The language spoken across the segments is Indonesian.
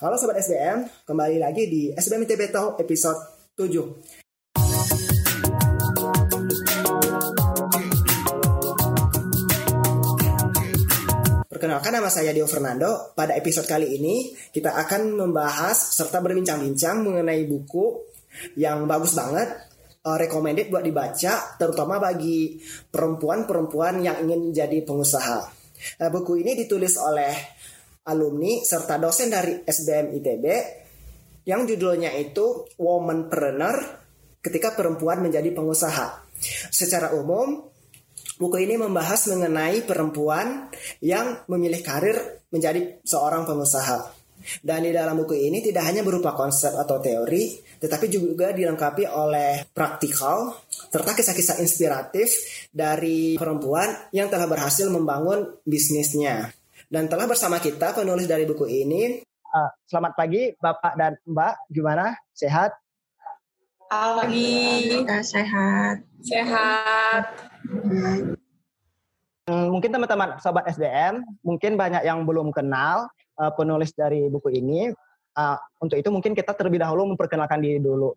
Halo Sobat SBM, kembali lagi di SBM ITB Talk episode 7. Perkenalkan nama saya Dio Fernando. Pada episode kali ini kita akan membahas serta berbincang-bincang mengenai buku yang bagus banget, uh, recommended buat dibaca, terutama bagi perempuan-perempuan yang ingin jadi pengusaha. Uh, buku ini ditulis oleh alumni serta dosen dari SBM ITB yang judulnya itu Womanpreneur ketika perempuan menjadi pengusaha. Secara umum, buku ini membahas mengenai perempuan yang memilih karir menjadi seorang pengusaha. Dan di dalam buku ini tidak hanya berupa konsep atau teori, tetapi juga dilengkapi oleh praktikal serta kisah-kisah inspiratif dari perempuan yang telah berhasil membangun bisnisnya. Dan telah bersama kita penulis dari buku ini. Uh, selamat pagi Bapak dan Mbak, gimana? Sehat? Pagi. sehat. Sehat. Hmm, mungkin teman-teman sobat SDM, mungkin banyak yang belum kenal uh, penulis dari buku ini. Uh, untuk itu mungkin kita terlebih dahulu memperkenalkan diri dulu.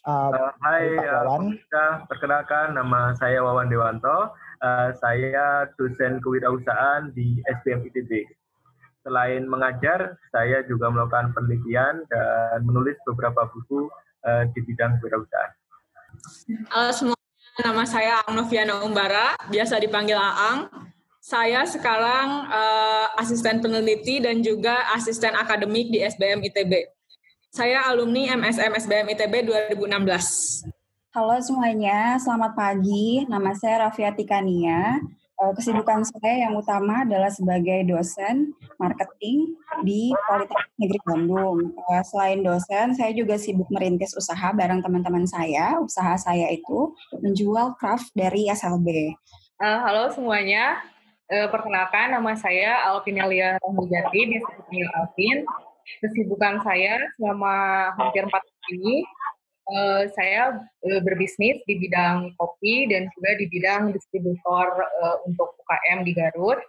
Uh, uh, hai, Wawan. Uh, perkenalkan nama saya Wawan Dewanto uh, saya dosen kewirausahaan di SBM ITB. Selain mengajar, saya juga melakukan penelitian dan menulis beberapa buku uh, di bidang kewirausahaan. Halo semuanya, nama saya Ang Noviana Umbara, biasa dipanggil Aang. Saya sekarang uh, asisten peneliti dan juga asisten akademik di SBM ITB. Saya alumni MSM SBM ITB 2016. Halo semuanya, selamat pagi. Nama saya Rafiati Kania. Eh, kesibukan saya yang utama adalah sebagai dosen marketing di Politeknik Negeri Bandung. Eh, selain dosen, saya juga sibuk merintis usaha bareng teman-teman saya. Usaha saya itu menjual craft dari SLB. Eh, halo semuanya, perkenalkan nama saya Alvinelia Rahmujati, biasa Alvin. Kesibukan saya selama hampir empat tahun ini uh, saya uh, berbisnis di bidang kopi dan juga di bidang distributor uh, untuk UKM di Garut.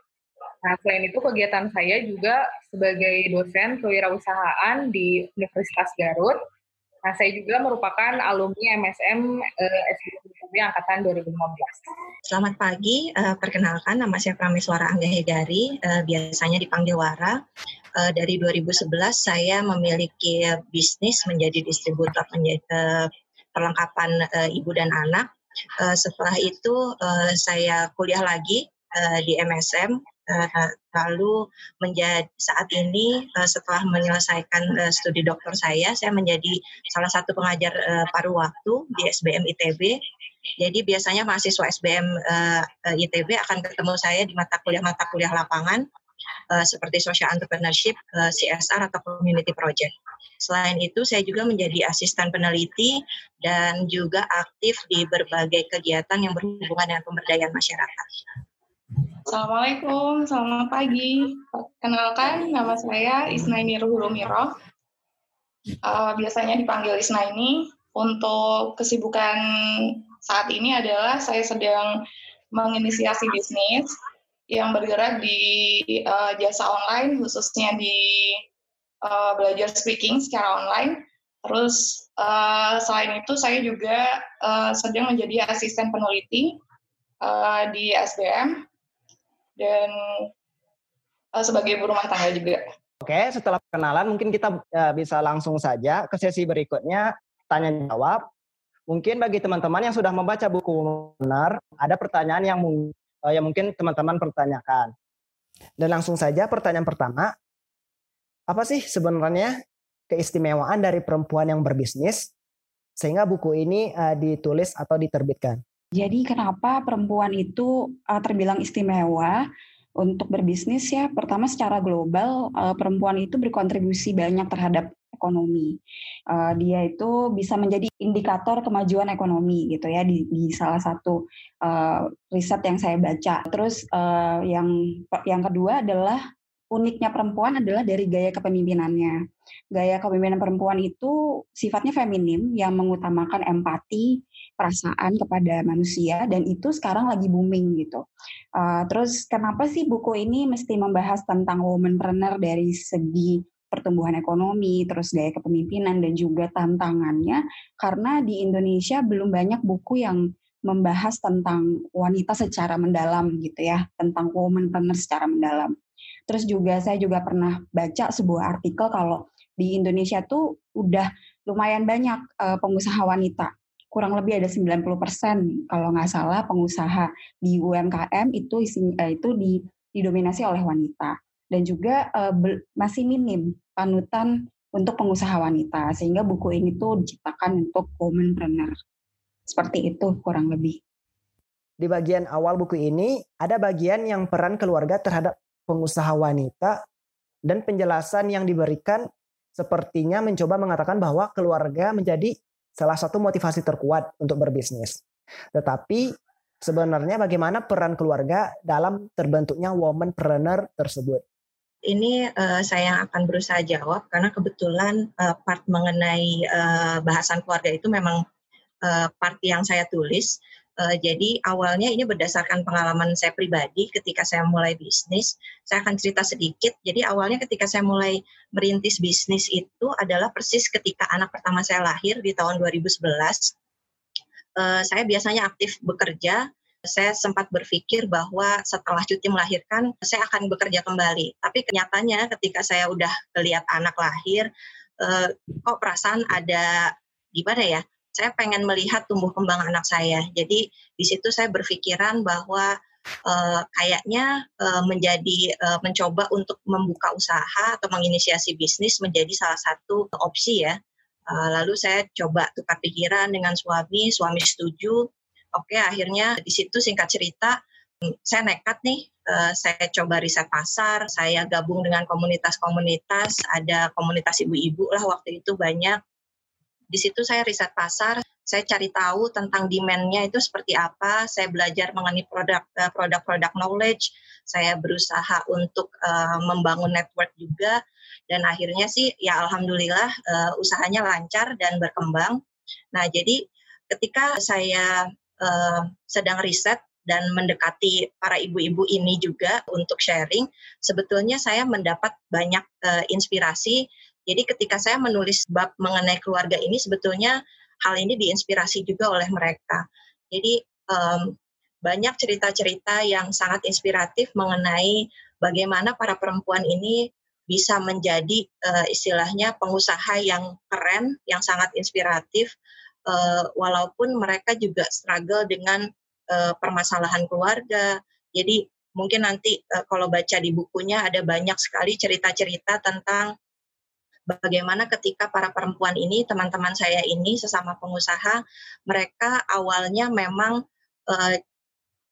Nah, selain itu kegiatan saya juga sebagai dosen kewirausahaan di Universitas Garut. Nah, saya juga merupakan alumni MSM uh, SBM angkatan 2015. Selamat pagi, uh, perkenalkan nama saya Prameswara Anggahegari, uh, biasanya dipanggil Wara uh, dari 2011 saya memiliki bisnis menjadi distributor uh, perlengkapan uh, ibu dan anak. Uh, setelah itu uh, saya kuliah lagi uh, di MSM lalu menjadi saat ini uh, setelah menyelesaikan uh, studi doktor saya saya menjadi salah satu pengajar uh, paruh waktu di SBM ITB jadi biasanya mahasiswa SBM ITB akan ketemu saya di mata kuliah-mata kuliah lapangan seperti social entrepreneurship, eh, CSR atau community project. Selain itu, saya juga menjadi asisten peneliti dan juga aktif di berbagai kegiatan yang berhubungan dengan pemberdayaan masyarakat. Assalamualaikum, selamat pagi. Kenalkan, nama saya Isnaini Ruhulumiro. Uh, biasanya dipanggil Isnaini. Untuk kesibukan saat ini adalah saya sedang menginisiasi bisnis yang bergerak di uh, jasa online khususnya di uh, belajar speaking secara online. Terus uh, selain itu saya juga uh, sedang menjadi asisten peneliti uh, di SBM dan uh, sebagai ibu rumah tangga juga. Oke, setelah kenalan mungkin kita uh, bisa langsung saja ke sesi berikutnya tanya jawab. Mungkin bagi teman-teman yang sudah membaca buku benar, ada pertanyaan yang uh, yang mungkin teman-teman pertanyakan. Dan langsung saja pertanyaan pertama, apa sih sebenarnya keistimewaan dari perempuan yang berbisnis sehingga buku ini uh, ditulis atau diterbitkan? Jadi kenapa perempuan itu uh, terbilang istimewa? untuk berbisnis ya pertama secara global uh, perempuan itu berkontribusi banyak terhadap ekonomi. Uh, dia itu bisa menjadi indikator kemajuan ekonomi gitu ya di, di salah satu uh, riset yang saya baca. Terus uh, yang yang kedua adalah uniknya perempuan adalah dari gaya kepemimpinannya. Gaya kepemimpinan perempuan itu sifatnya feminim yang mengutamakan empati, perasaan kepada manusia dan itu sekarang lagi booming gitu. Uh, terus kenapa sih buku ini mesti membahas tentang womanpreneur dari segi pertumbuhan ekonomi, terus gaya kepemimpinan dan juga tantangannya karena di Indonesia belum banyak buku yang membahas tentang wanita secara mendalam gitu ya, tentang woman planner secara mendalam. Terus juga saya juga pernah baca sebuah artikel kalau di Indonesia tuh udah lumayan banyak pengusaha wanita. Kurang lebih ada 90% kalau nggak salah pengusaha di UMKM itu isinya, itu di, didominasi oleh wanita. Dan juga masih minim panutan untuk pengusaha wanita sehingga buku ini tuh diciptakan untuk womanpreneur seperti itu kurang lebih. Di bagian awal buku ini ada bagian yang peran keluarga terhadap pengusaha wanita dan penjelasan yang diberikan sepertinya mencoba mengatakan bahwa keluarga menjadi salah satu motivasi terkuat untuk berbisnis. Tetapi sebenarnya bagaimana peran keluarga dalam terbentuknya womanpreneur tersebut? Ini uh, saya akan berusaha jawab karena kebetulan uh, part mengenai uh, bahasan keluarga itu memang uh, part yang saya tulis. Uh, jadi awalnya ini berdasarkan pengalaman saya pribadi ketika saya mulai bisnis. Saya akan cerita sedikit. Jadi awalnya ketika saya mulai merintis bisnis itu adalah persis ketika anak pertama saya lahir di tahun 2011. Uh, saya biasanya aktif bekerja saya sempat berpikir bahwa setelah cuti melahirkan saya akan bekerja kembali. Tapi kenyataannya ketika saya udah lihat anak lahir, eh, kok perasaan ada gimana ya? Saya pengen melihat tumbuh kembang anak saya. Jadi di situ saya berpikiran bahwa eh, kayaknya eh, menjadi eh, mencoba untuk membuka usaha atau menginisiasi bisnis menjadi salah satu opsi ya. Uh, lalu saya coba tukar pikiran dengan suami, suami setuju oke akhirnya di situ singkat cerita hmm, saya nekat nih uh, saya coba riset pasar saya gabung dengan komunitas-komunitas ada komunitas ibu-ibu lah waktu itu banyak di situ saya riset pasar saya cari tahu tentang demand-nya itu seperti apa, saya belajar mengenai produk eh, produk-produk knowledge, saya berusaha untuk uh, membangun network juga dan akhirnya sih ya alhamdulillah uh, usahanya lancar dan berkembang. Nah, jadi ketika saya uh, sedang riset dan mendekati para ibu-ibu ini juga untuk sharing, sebetulnya saya mendapat banyak uh, inspirasi. Jadi ketika saya menulis bab mengenai keluarga ini, sebetulnya hal ini diinspirasi juga oleh mereka. Jadi um, banyak cerita-cerita yang sangat inspiratif mengenai bagaimana para perempuan ini bisa menjadi uh, istilahnya pengusaha yang keren, yang sangat inspiratif, uh, walaupun mereka juga struggle dengan uh, permasalahan keluarga. Jadi mungkin nanti uh, kalau baca di bukunya ada banyak sekali cerita-cerita tentang bagaimana ketika para perempuan ini, teman-teman saya ini sesama pengusaha, mereka awalnya memang uh,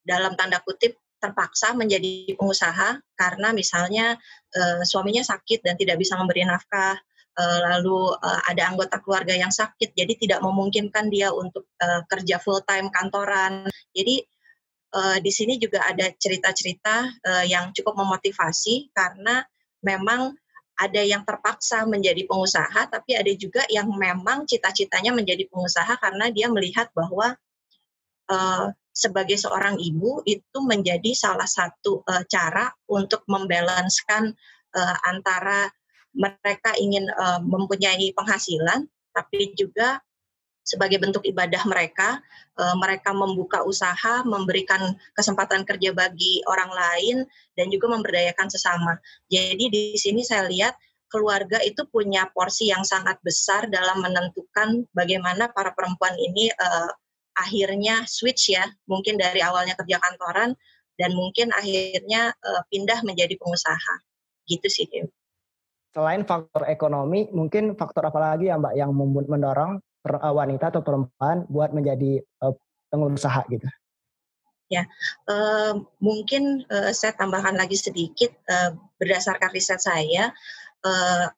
dalam tanda kutip terpaksa menjadi pengusaha karena misalnya uh, suaminya sakit dan tidak bisa memberi nafkah uh, lalu uh, ada anggota keluarga yang sakit, jadi tidak memungkinkan dia untuk uh, kerja full time kantoran. Jadi di sini juga ada cerita-cerita yang cukup memotivasi karena memang ada yang terpaksa menjadi pengusaha, tapi ada juga yang memang cita-citanya menjadi pengusaha karena dia melihat bahwa uh, sebagai seorang ibu itu menjadi salah satu uh, cara untuk membalancekan uh, antara mereka ingin uh, mempunyai penghasilan, tapi juga sebagai bentuk ibadah mereka, uh, mereka membuka usaha, memberikan kesempatan kerja bagi orang lain, dan juga memberdayakan sesama. Jadi di sini saya lihat keluarga itu punya porsi yang sangat besar dalam menentukan bagaimana para perempuan ini uh, akhirnya switch ya, mungkin dari awalnya kerja kantoran dan mungkin akhirnya uh, pindah menjadi pengusaha. Gitu sih, Dew selain faktor ekonomi, mungkin faktor apa lagi ya Mbak yang mendorong eh, wanita atau perempuan buat menjadi uh, pengusaha gitu? Ya, uh, mungkin uh, saya tambahkan lagi sedikit uh, berdasarkan riset saya. Uh,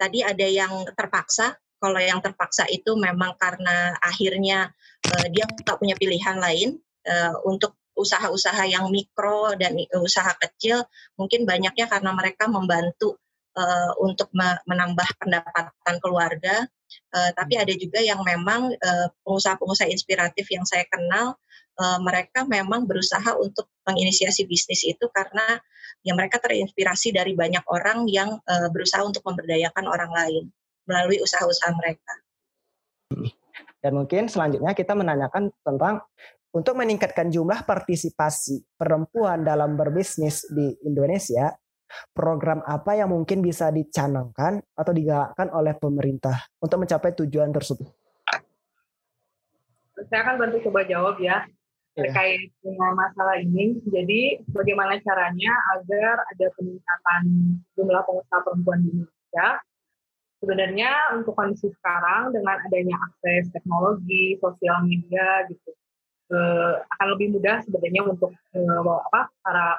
tadi ada yang terpaksa. Kalau yang terpaksa itu memang karena akhirnya uh, dia tak punya pilihan lain uh, untuk usaha-usaha yang mikro dan usaha kecil. Mungkin banyaknya karena mereka membantu uh, untuk menambah pendapatan keluarga. Uh, tapi ada juga yang memang pengusaha-pengusaha inspiratif yang saya kenal mereka memang berusaha untuk menginisiasi bisnis itu karena ya mereka terinspirasi dari banyak orang yang berusaha untuk memberdayakan orang lain melalui usaha-usaha mereka. Dan mungkin selanjutnya kita menanyakan tentang untuk meningkatkan jumlah partisipasi perempuan dalam berbisnis di Indonesia, program apa yang mungkin bisa dicanangkan atau digalakkan oleh pemerintah untuk mencapai tujuan tersebut? Saya akan bantu coba jawab ya iya. terkait dengan masalah ini. Jadi bagaimana caranya agar ada peningkatan jumlah pengusaha perempuan di Indonesia? Sebenarnya untuk kondisi sekarang dengan adanya akses teknologi, sosial media gitu, eh, akan lebih mudah sebenarnya untuk eh, apa para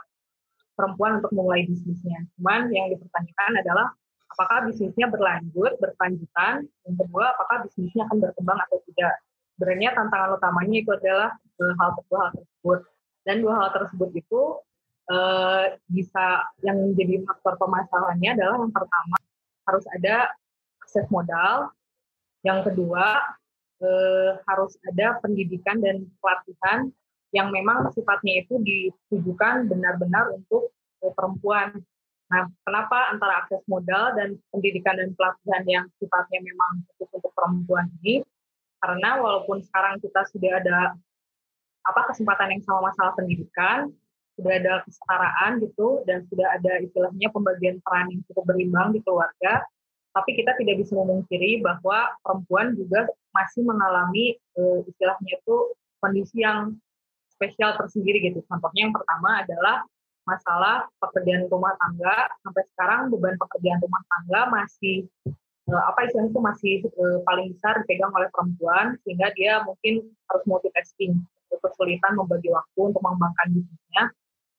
perempuan untuk memulai bisnisnya. Cuman yang dipertanyakan adalah apakah bisnisnya berlanjut, berkelanjutan, yang kedua apakah bisnisnya akan berkembang atau tidak. Sebenarnya tantangan utamanya itu adalah hal dua hal tersebut. Dan dua hal tersebut itu eh, bisa yang menjadi faktor permasalahannya adalah yang pertama harus ada akses modal. Yang kedua, eh, harus ada pendidikan dan pelatihan yang memang sifatnya itu ditujukan benar-benar untuk eh, perempuan. Nah, kenapa antara akses modal dan pendidikan dan pelatihan yang sifatnya memang cukup untuk perempuan ini? Karena walaupun sekarang kita sudah ada apa kesempatan yang sama masalah pendidikan, sudah ada kesetaraan gitu dan sudah ada istilahnya pembagian peran yang cukup berimbang di keluarga, tapi kita tidak bisa memungkiri bahwa perempuan juga masih mengalami uh, istilahnya itu kondisi yang spesial tersendiri gitu. Contohnya yang pertama adalah masalah pekerjaan rumah tangga. Sampai sekarang beban pekerjaan rumah tangga masih uh, apa istilahnya itu masih uh, paling besar dipegang oleh perempuan sehingga dia mungkin harus multitasking. Kesulitan membagi waktu untuk mengembangkan bisnisnya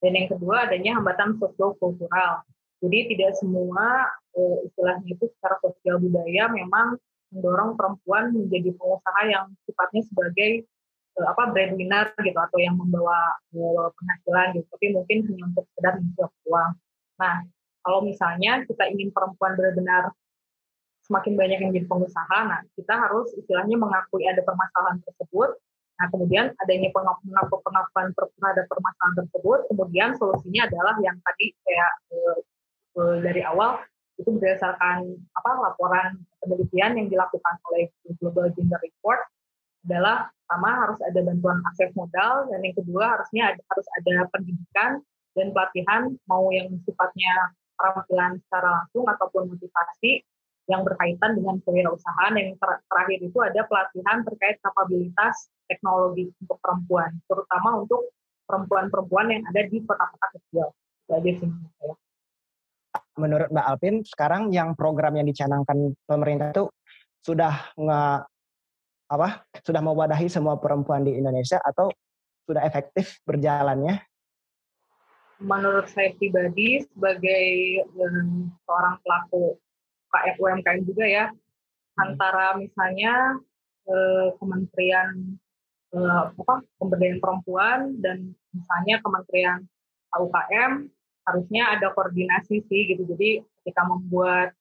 dan yang kedua adanya hambatan sosio kultural. Jadi tidak semua uh, istilahnya itu secara sosial budaya memang mendorong perempuan menjadi pengusaha yang sifatnya sebagai apa breadwinner gitu atau yang membawa uh, penghasilan gitu. Tapi mungkin hanya untuk sekedar mengisi uang. Nah, kalau misalnya kita ingin perempuan benar-benar semakin banyak yang menjadi pengusaha, nah kita harus istilahnya mengakui ada permasalahan tersebut. Nah, kemudian adanya pengakuan terhadap permasalahan tersebut, kemudian solusinya adalah yang tadi kayak uh, dari awal itu berdasarkan apa laporan penelitian yang dilakukan oleh Global Gender Report adalah pertama harus ada bantuan akses modal dan yang kedua harusnya ada, harus ada pendidikan dan pelatihan mau yang sifatnya keterampilan secara langsung ataupun motivasi yang berkaitan dengan kewirausahaan yang ter terakhir itu ada pelatihan terkait kapabilitas teknologi untuk perempuan terutama untuk perempuan-perempuan yang ada di kota-kota kecil. Jadi sih saya menurut Mbak Alpin sekarang yang program yang dicanangkan pemerintah itu sudah nggak apa sudah mewadahi semua perempuan di Indonesia atau sudah efektif berjalannya? Menurut saya pribadi sebagai um, seorang pelaku KF UMKM juga ya hmm. antara misalnya uh, Kementerian uh, apa pemberdayaan perempuan dan misalnya Kementerian UKM harusnya ada koordinasi sih gitu. Jadi ketika membuat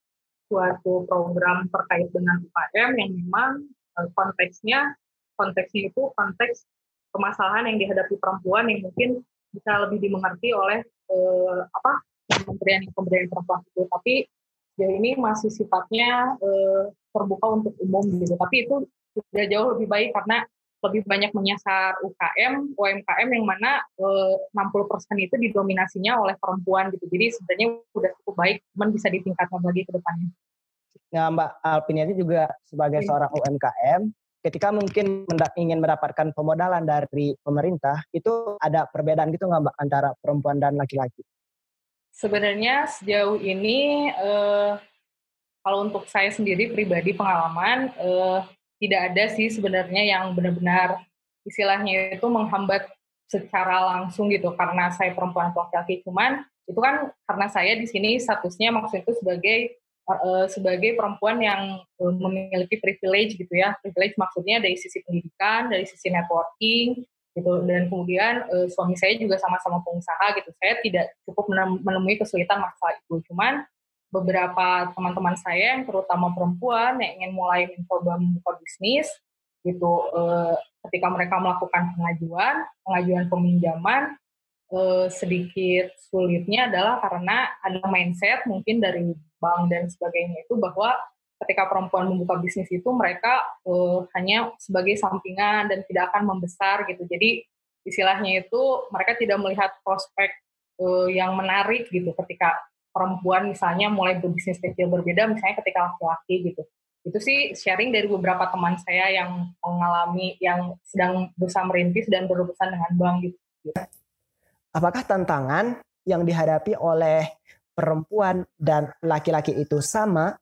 suatu program terkait dengan UKM yang memang konteksnya konteksnya itu konteks permasalahan yang dihadapi perempuan yang mungkin bisa lebih dimengerti oleh uh, apa kementerian pemberdayaan perempuan itu. Tapi sejauh ini masih sifatnya uh, terbuka untuk umum gitu. Tapi itu sudah jauh lebih baik karena lebih banyak menyasar UKM, UMKM yang mana eh, 60% itu didominasinya oleh perempuan gitu. Jadi sebenarnya udah cukup baik, cuman bisa ditingkatkan lagi ke depannya. Nah, Mbak Alpin ini juga sebagai seorang UMKM, ketika mungkin ingin mendapatkan pemodalan dari pemerintah, itu ada perbedaan gitu nggak Mbak antara perempuan dan laki-laki? Sebenarnya sejauh ini eh, kalau untuk saya sendiri pribadi pengalaman eh, tidak ada sih sebenarnya yang benar-benar istilahnya itu menghambat secara langsung gitu karena saya perempuan atau laki-laki cuman itu kan karena saya di sini statusnya maksud itu sebagai uh, sebagai perempuan yang memiliki privilege gitu ya. Privilege maksudnya dari sisi pendidikan dari sisi networking gitu. Dan kemudian uh, suami saya juga sama-sama pengusaha gitu. Saya tidak cukup menemui kesulitan masalah itu. Cuman beberapa teman-teman saya yang terutama perempuan yang ingin mulai mencoba membuka bisnis gitu eh, ketika mereka melakukan pengajuan pengajuan peminjaman eh, sedikit sulitnya adalah karena ada mindset mungkin dari bank dan sebagainya itu bahwa ketika perempuan membuka bisnis itu mereka uh, hanya sebagai sampingan dan tidak akan membesar gitu. Jadi istilahnya itu mereka tidak melihat prospek uh, yang menarik gitu ketika perempuan misalnya mulai berbisnis kecil berbeda misalnya ketika laki-laki gitu. Itu sih sharing dari beberapa teman saya yang mengalami yang sedang berusaha merintis dan berurusan dengan bank gitu. Apakah tantangan yang dihadapi oleh perempuan dan laki-laki itu sama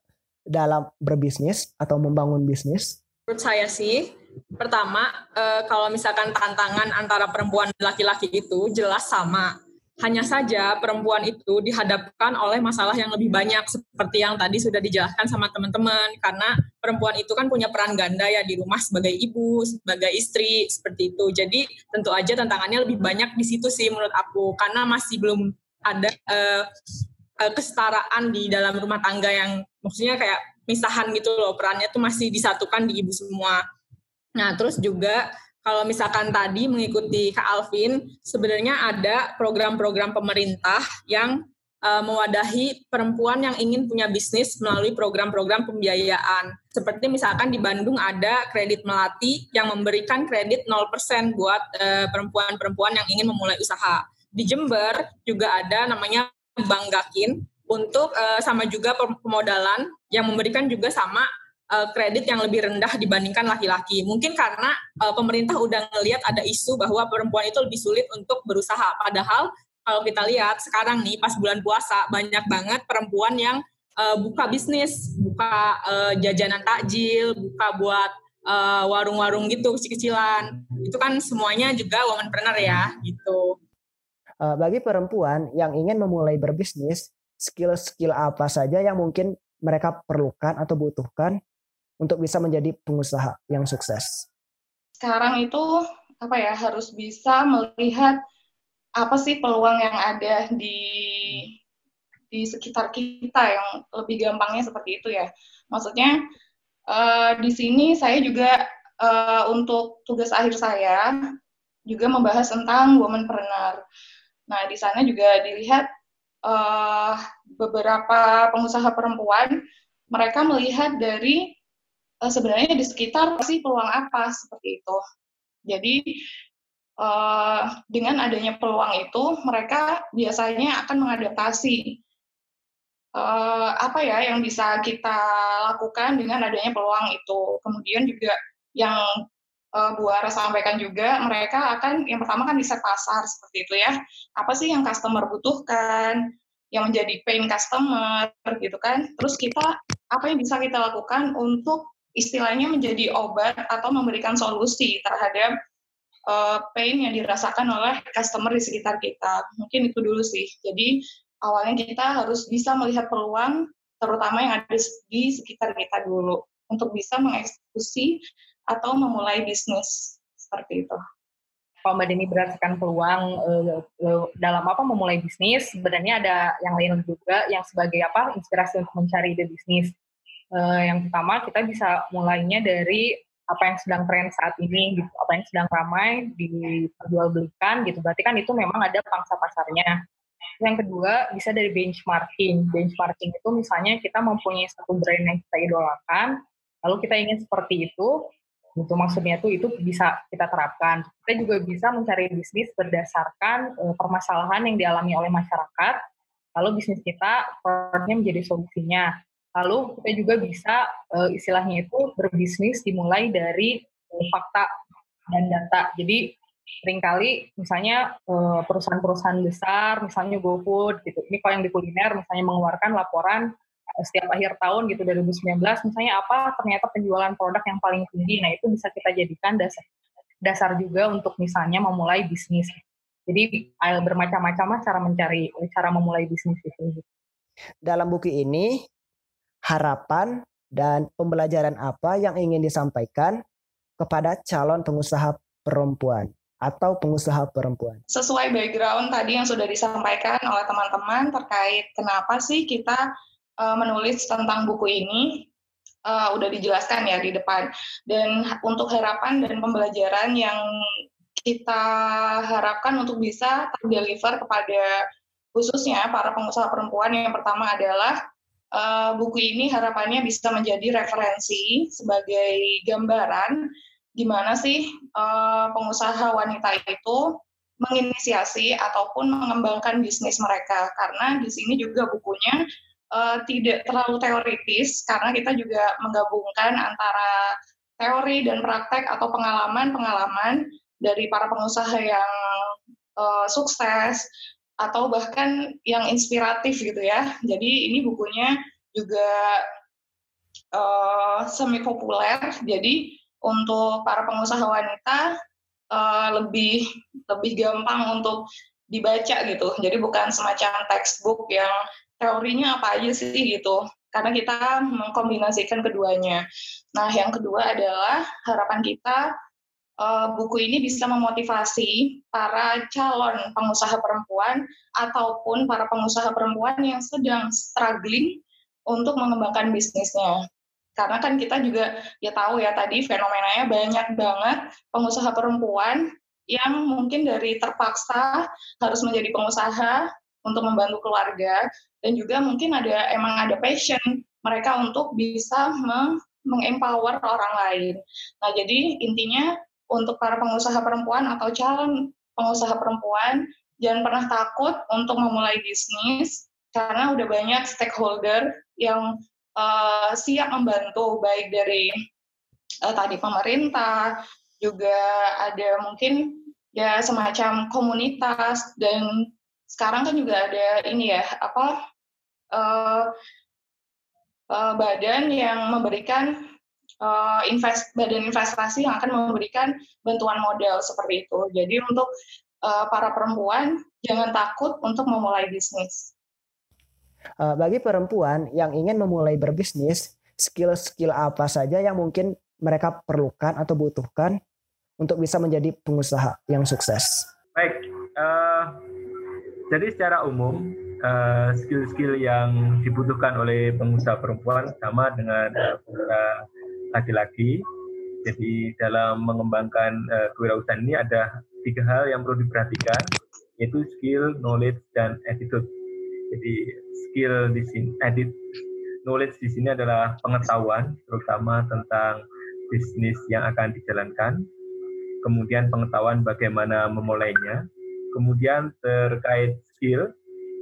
dalam berbisnis atau membangun bisnis? Menurut saya sih, pertama eh, kalau misalkan tantangan antara perempuan dan laki-laki itu jelas sama. Hanya saja perempuan itu dihadapkan oleh masalah yang lebih banyak seperti yang tadi sudah dijelaskan sama teman-teman karena perempuan itu kan punya peran ganda ya di rumah sebagai ibu, sebagai istri seperti itu. Jadi tentu aja tantangannya lebih banyak di situ sih menurut aku karena masih belum ada uh, uh, kesetaraan di dalam rumah tangga yang maksudnya kayak misahan gitu loh perannya tuh masih disatukan di ibu semua. Nah terus juga kalau misalkan tadi mengikuti Kak Alvin, sebenarnya ada program-program pemerintah yang uh, mewadahi perempuan yang ingin punya bisnis melalui program-program pembiayaan. Seperti misalkan di Bandung ada kredit melati yang memberikan kredit 0% buat perempuan perempuan-perempuan yang ingin memulai usaha. Di Jember juga ada namanya banggakin untuk uh, sama juga pemodalan yang memberikan juga sama uh, kredit yang lebih rendah dibandingkan laki-laki. Mungkin karena uh, pemerintah udah ngelihat ada isu bahwa perempuan itu lebih sulit untuk berusaha. Padahal kalau kita lihat sekarang nih pas bulan puasa banyak banget perempuan yang uh, buka bisnis, buka uh, jajanan takjil, buka buat warung-warung uh, gitu kecil-kecilan. Itu kan semuanya juga womanpreneur ya gitu. Bagi perempuan yang ingin memulai berbisnis, skill-skill apa saja yang mungkin mereka perlukan atau butuhkan untuk bisa menjadi pengusaha yang sukses? Sekarang itu apa ya harus bisa melihat apa sih peluang yang ada di di sekitar kita yang lebih gampangnya seperti itu ya. Maksudnya uh, di sini saya juga uh, untuk tugas akhir saya juga membahas tentang womanpreneur. Nah, di sana juga dilihat uh, beberapa pengusaha perempuan, mereka melihat dari uh, sebenarnya di sekitar sih peluang apa seperti itu. Jadi uh, dengan adanya peluang itu, mereka biasanya akan mengadaptasi uh, apa ya yang bisa kita lakukan dengan adanya peluang itu. Kemudian juga yang uh, Bu sampaikan juga, mereka akan yang pertama kan riset pasar seperti itu ya. Apa sih yang customer butuhkan, yang menjadi pain customer gitu kan. Terus kita apa yang bisa kita lakukan untuk istilahnya menjadi obat atau memberikan solusi terhadap uh, pain yang dirasakan oleh customer di sekitar kita. Mungkin itu dulu sih. Jadi awalnya kita harus bisa melihat peluang terutama yang ada di sekitar kita dulu untuk bisa mengeksekusi atau memulai bisnis seperti itu. Kalau Mbak Deni berdasarkan peluang uh, dalam apa memulai bisnis, sebenarnya ada yang lain juga yang sebagai apa inspirasi untuk mencari ide bisnis. Uh, yang pertama kita bisa mulainya dari apa yang sedang tren saat ini, gitu, apa yang sedang ramai diperjualbelikan, gitu. Berarti kan itu memang ada pangsa pasarnya. Yang kedua bisa dari benchmarking. Benchmarking itu misalnya kita mempunyai satu brand yang kita idolakan, lalu kita ingin seperti itu, Gitu maksudnya tuh itu bisa kita terapkan. Kita juga bisa mencari bisnis berdasarkan uh, permasalahan yang dialami oleh masyarakat. Lalu bisnis kita produknya menjadi solusinya. Lalu kita juga bisa uh, istilahnya itu berbisnis dimulai dari uh, fakta dan data. Jadi sering kali misalnya perusahaan-perusahaan besar, misalnya GoFood gitu. Ini kalau yang di kuliner misalnya mengeluarkan laporan setiap akhir tahun gitu 2019 misalnya apa ternyata penjualan produk yang paling tinggi nah itu bisa kita jadikan dasar dasar juga untuk misalnya memulai bisnis jadi bermacam-macam cara mencari cara memulai bisnis itu dalam buku ini harapan dan pembelajaran apa yang ingin disampaikan kepada calon pengusaha perempuan atau pengusaha perempuan. Sesuai background tadi yang sudah disampaikan oleh teman-teman terkait kenapa sih kita uh, menulis tentang buku ini uh, udah dijelaskan ya di depan. Dan untuk harapan dan pembelajaran yang kita harapkan untuk bisa terdeliver kepada khususnya para pengusaha perempuan yang pertama adalah uh, buku ini harapannya bisa menjadi referensi sebagai gambaran gimana sih uh, pengusaha wanita itu menginisiasi ataupun mengembangkan bisnis mereka. Karena di sini juga bukunya uh, tidak terlalu teoritis karena kita juga menggabungkan antara teori dan praktek atau pengalaman-pengalaman dari para pengusaha yang uh, sukses atau bahkan yang inspiratif gitu ya. Jadi ini bukunya juga uh, semi populer. Jadi untuk para pengusaha wanita uh, lebih lebih gampang untuk dibaca gitu. Jadi bukan semacam textbook yang teorinya apa aja sih gitu karena kita mengkombinasikan keduanya. Nah, yang kedua adalah harapan kita uh, buku ini bisa memotivasi para calon pengusaha perempuan ataupun para pengusaha perempuan yang sedang struggling untuk mengembangkan bisnisnya. Karena kan kita juga ya tahu ya tadi fenomenanya banyak banget pengusaha perempuan yang mungkin dari terpaksa harus menjadi pengusaha untuk membantu keluarga dan juga mungkin ada emang ada passion mereka untuk bisa mengempower orang lain. Nah, jadi intinya untuk para pengusaha perempuan atau calon pengusaha perempuan jangan pernah takut untuk memulai bisnis karena udah banyak stakeholder yang uh, siap membantu baik dari uh, tadi pemerintah juga ada mungkin ya semacam komunitas dan sekarang kan juga ada ini ya apa uh, uh, badan yang memberikan uh, invest badan investasi yang akan memberikan bantuan modal seperti itu. Jadi untuk uh, para perempuan jangan takut untuk memulai bisnis. Uh, bagi perempuan yang ingin memulai berbisnis, skill-skill apa saja yang mungkin mereka perlukan atau butuhkan untuk bisa menjadi pengusaha yang sukses? Baik, uh, jadi secara umum eh, skill-skill uh, yang dibutuhkan oleh pengusaha perempuan sama dengan uh, pengusaha laki-laki. Jadi dalam mengembangkan uh, kewirausahaan ini ada tiga hal yang perlu diperhatikan, yaitu skill, knowledge, dan attitude. Jadi skill di sini, edit, knowledge di sini adalah pengetahuan, terutama tentang bisnis yang akan dijalankan. Kemudian pengetahuan bagaimana memulainya, Kemudian terkait skill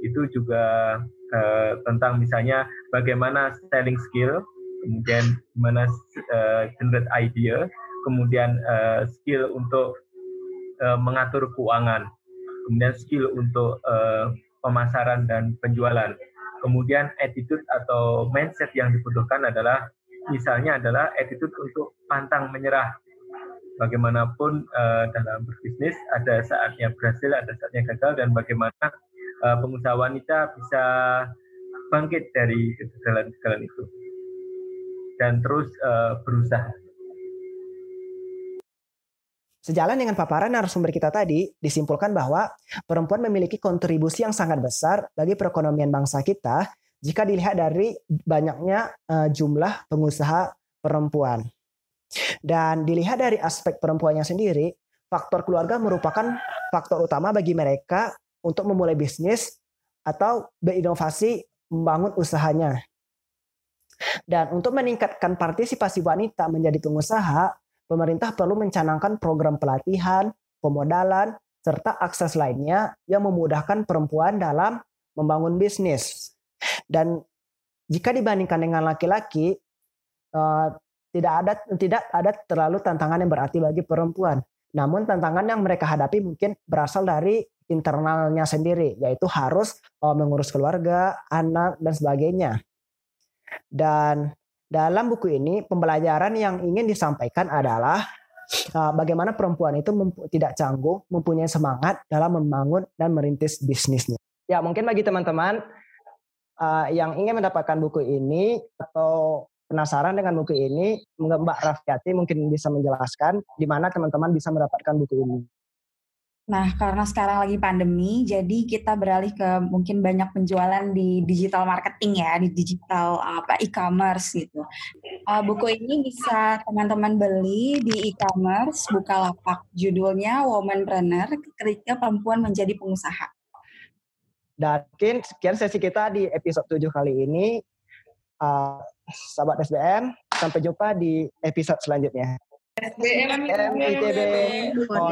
itu juga uh, tentang misalnya bagaimana selling skill, kemudian gimana uh, generate idea, kemudian uh, skill untuk uh, mengatur keuangan, kemudian skill untuk uh, pemasaran dan penjualan. Kemudian attitude atau mindset yang dibutuhkan adalah misalnya adalah attitude untuk pantang menyerah bagaimanapun uh, dalam berbisnis ada saatnya berhasil, ada saatnya gagal dan bagaimana uh, pengusaha wanita bisa bangkit dari kegagalan-kegagalan itu dan terus uh, berusaha. Sejalan dengan paparan narasumber kita tadi, disimpulkan bahwa perempuan memiliki kontribusi yang sangat besar bagi perekonomian bangsa kita jika dilihat dari banyaknya uh, jumlah pengusaha perempuan. Dan dilihat dari aspek perempuannya sendiri, faktor keluarga merupakan faktor utama bagi mereka untuk memulai bisnis atau berinovasi membangun usahanya. Dan untuk meningkatkan partisipasi wanita menjadi pengusaha, pemerintah perlu mencanangkan program pelatihan, pemodalan, serta akses lainnya yang memudahkan perempuan dalam membangun bisnis. Dan jika dibandingkan dengan laki-laki, eh, tidak ada tidak ada terlalu tantangan yang berarti bagi perempuan. Namun tantangan yang mereka hadapi mungkin berasal dari internalnya sendiri, yaitu harus uh, mengurus keluarga, anak dan sebagainya. Dan dalam buku ini pembelajaran yang ingin disampaikan adalah uh, bagaimana perempuan itu tidak canggung, mempunyai semangat dalam membangun dan merintis bisnisnya. Ya mungkin bagi teman-teman uh, yang ingin mendapatkan buku ini atau penasaran dengan buku ini, Mbak Rafiati mungkin bisa menjelaskan di mana teman-teman bisa mendapatkan buku ini. Nah, karena sekarang lagi pandemi, jadi kita beralih ke mungkin banyak penjualan di digital marketing ya, di digital apa e-commerce gitu. Uh, buku ini bisa teman-teman beli di e-commerce Bukalapak. Judulnya Womanpreneur, ketika perempuan menjadi pengusaha. Dan sekian sesi kita di episode 7 kali ini. Uh, sahabat SBM, sampai jumpa di episode selanjutnya. SBM ITB. Oh,